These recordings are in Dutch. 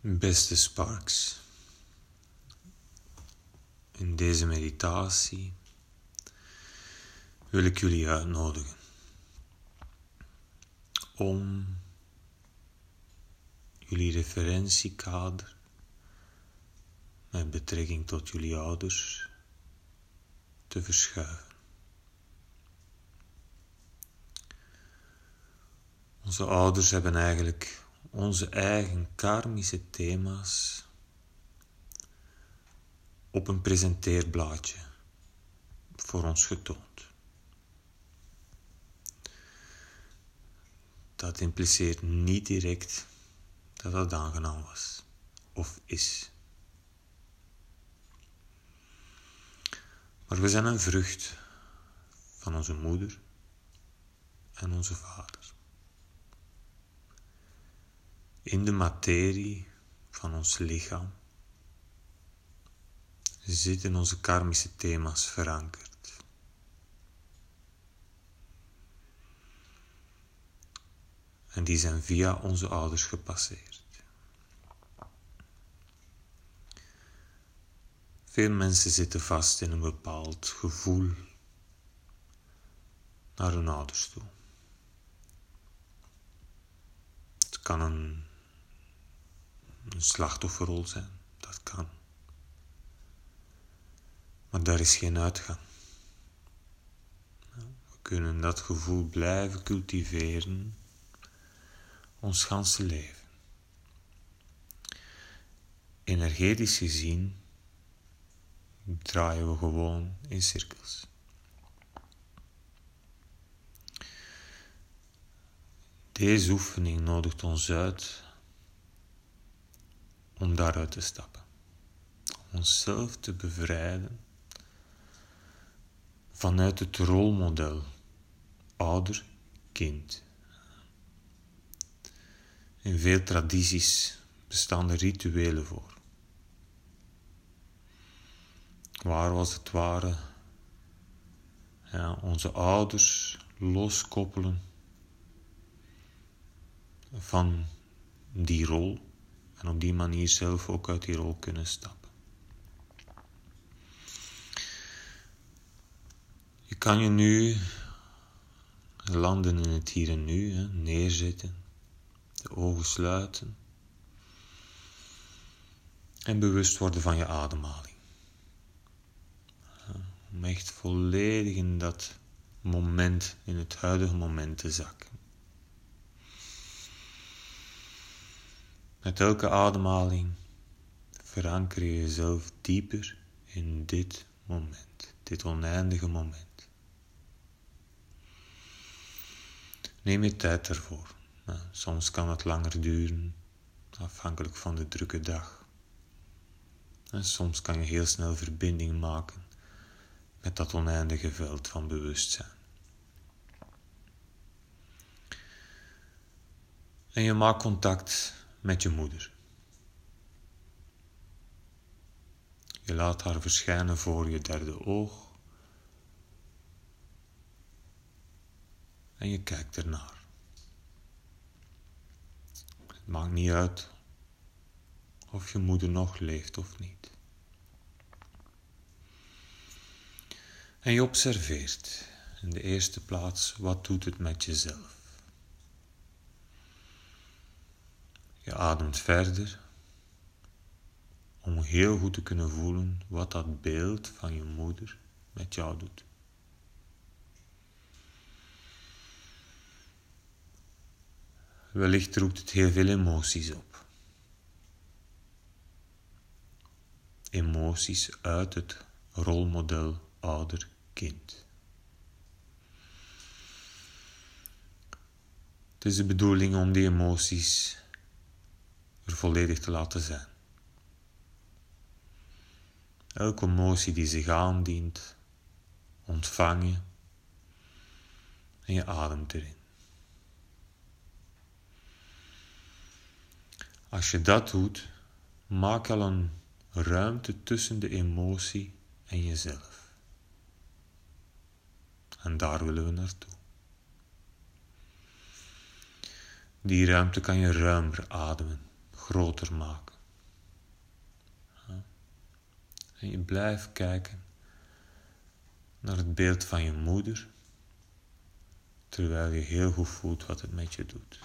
Beste Sparks, in deze meditatie wil ik jullie uitnodigen om jullie referentiekader met betrekking tot jullie ouders te verschuiven. Onze ouders hebben eigenlijk onze eigen karmische thema's op een presenteerblaadje voor ons getoond. Dat impliceert niet direct dat dat aangenaam was of is. Maar we zijn een vrucht van onze moeder en onze vader. In de materie van ons lichaam zitten onze karmische thema's verankerd. En die zijn via onze ouders gepasseerd. Veel mensen zitten vast in een bepaald gevoel naar hun ouders toe. Het kan een, een slachtofferrol zijn, dat kan. Maar daar is geen uitgang. We kunnen dat gevoel blijven cultiveren ons ganse leven. Energetisch gezien draaien we gewoon in cirkels. Deze oefening nodigt ons uit om daaruit te stappen, onszelf te bevrijden vanuit het rolmodel ouder-kind. In veel tradities bestaan er rituelen voor. Waar was het ware onze ouders loskoppelen van die rol en op die manier zelf ook uit die rol kunnen stappen. Je kan je nu landen in het hier en nu, hè, neerzitten, de ogen sluiten en bewust worden van je ademhaling. Om echt volledig in dat moment, in het huidige moment te zakken. Met elke ademhaling veranker je jezelf dieper in dit moment, dit oneindige moment. Neem je tijd ervoor. Nou, soms kan het langer duren, afhankelijk van de drukke dag. En soms kan je heel snel verbinding maken met dat oneindige veld van bewustzijn. En je maakt contact met je moeder. Je laat haar verschijnen voor je derde oog. En je kijkt ernaar. Het maakt niet uit of je moeder nog leeft of niet. En je observeert in de eerste plaats wat doet het met jezelf. Je ademt verder om heel goed te kunnen voelen wat dat beeld van je moeder met jou doet. Wellicht roept het heel veel emoties op. Emoties uit het rolmodel ouder-kind. Het is de bedoeling om die emoties volledig te laten zijn. Elke emotie die zich aandient, ontvang je en je ademt erin. Als je dat doet, maak al een ruimte tussen de emotie en jezelf. En daar willen we naartoe. Die ruimte kan je ruimer ademen groter maken. En je blijft kijken naar het beeld van je moeder, terwijl je heel goed voelt wat het met je doet.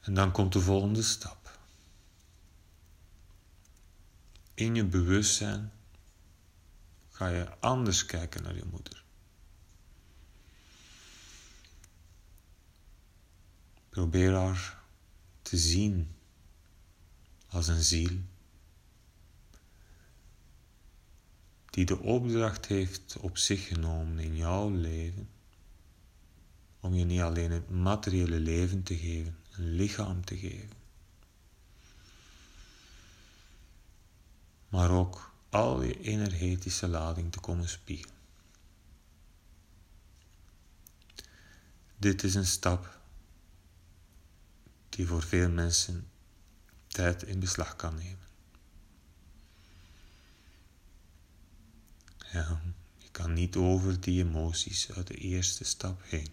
En dan komt de volgende stap. In je bewustzijn ga je anders kijken naar je moeder. Probeer haar te zien als een ziel die de opdracht heeft op zich genomen in jouw leven om je niet alleen het materiële leven te geven, een lichaam te geven, maar ook al je energetische lading te komen spiegelen. Dit is een stap die voor veel mensen tijd in beslag kan nemen. Ja, je kan niet over die emoties uit de eerste stap heen.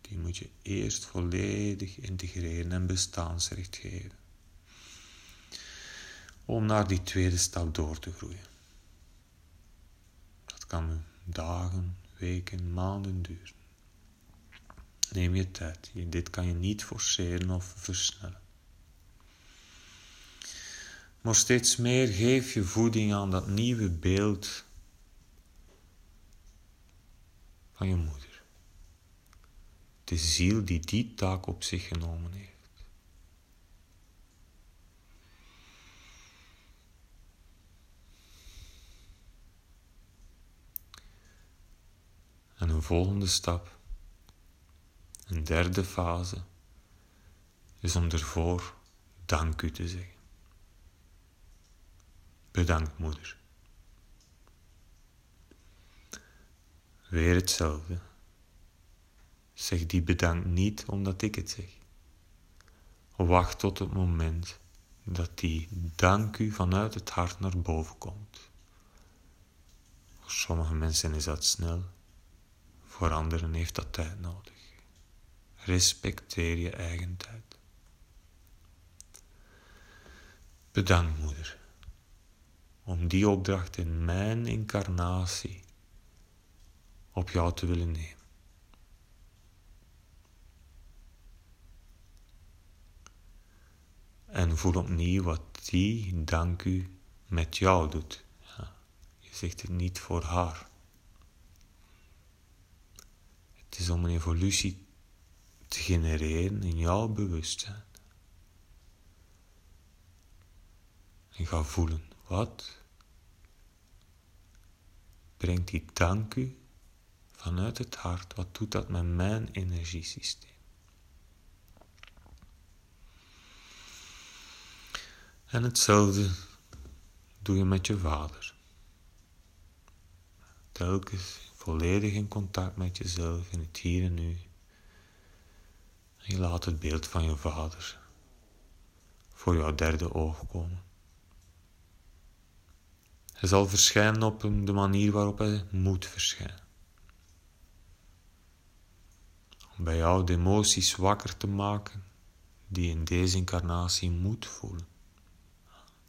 Die moet je eerst volledig integreren en bestaansrecht geven. Om naar die tweede stap door te groeien. Dat kan dagen, weken, maanden duren. Neem je tijd. Dit kan je niet forceren of versnellen. Maar steeds meer geef je voeding aan dat nieuwe beeld van je moeder. De ziel die die taak op zich genomen heeft. En een volgende stap, een derde fase, is om ervoor dank u te zeggen. Bedankt, moeder. Weer hetzelfde. Zeg die bedankt niet omdat ik het zeg. Wacht tot het moment dat die dank u vanuit het hart naar boven komt. Voor sommige mensen is dat snel, voor anderen heeft dat tijd nodig. Respecteer je eigen tijd. Bedankt, moeder om die opdracht in mijn incarnatie op jou te willen nemen. En voel opnieuw wat die dank u met jou doet. Ja, je zegt het niet voor haar. Het is om een evolutie te genereren in jouw bewustzijn. En ga voelen. Wat brengt die dank u vanuit het hart? Wat doet dat met mijn energiesysteem? En hetzelfde doe je met je vader. Telkens volledig in contact met jezelf in het hier en nu. Je laat het beeld van je vader voor jouw derde oog komen. Hij zal verschijnen op de manier waarop hij moet verschijnen. Om bij jou de emoties wakker te maken die in deze incarnatie moet voelen.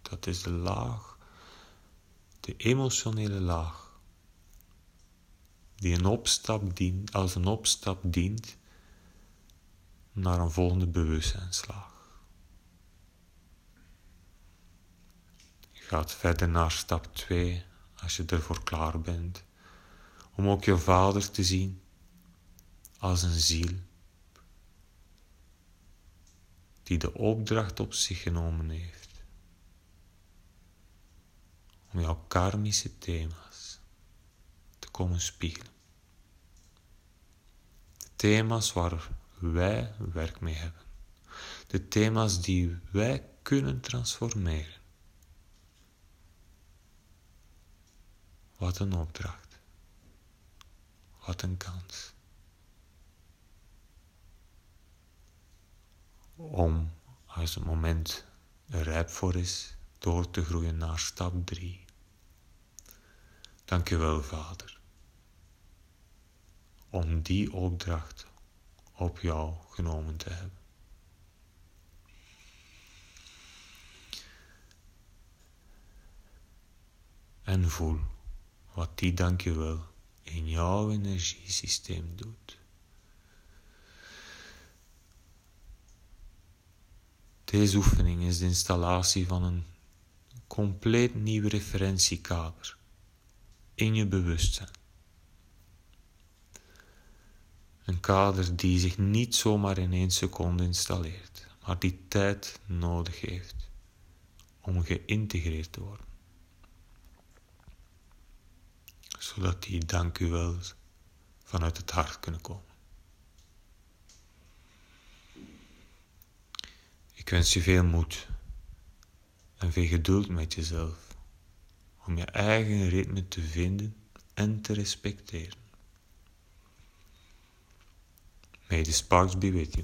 Dat is de laag, de emotionele laag, die een opstap dient, als een opstap dient naar een volgende bewustzijnslaag. gaat verder naar stap 2 als je ervoor klaar bent. Om ook je vader te zien als een ziel die de opdracht op zich genomen heeft om jouw karmische thema's te komen spiegelen. Thema's waar wij werk mee hebben. De thema's die wij kunnen transformeren. Wat een opdracht. Wat een kans. Om, als het moment er rijp voor is, door te groeien naar stap 3. Dank je wel, Vader, om die opdracht op jou genomen te hebben. En voel wat die dankjewel in jouw energiesysteem doet. Deze oefening is de installatie van een compleet nieuw referentiekader in je bewustzijn. Een kader die zich niet zomaar in één seconde installeert, maar die tijd nodig heeft om geïntegreerd te worden. Zodat die dank u wel vanuit het hart kunnen komen. Ik wens je veel moed en veel geduld met jezelf om je eigen ritme te vinden en te respecteren. May the sparks be with you.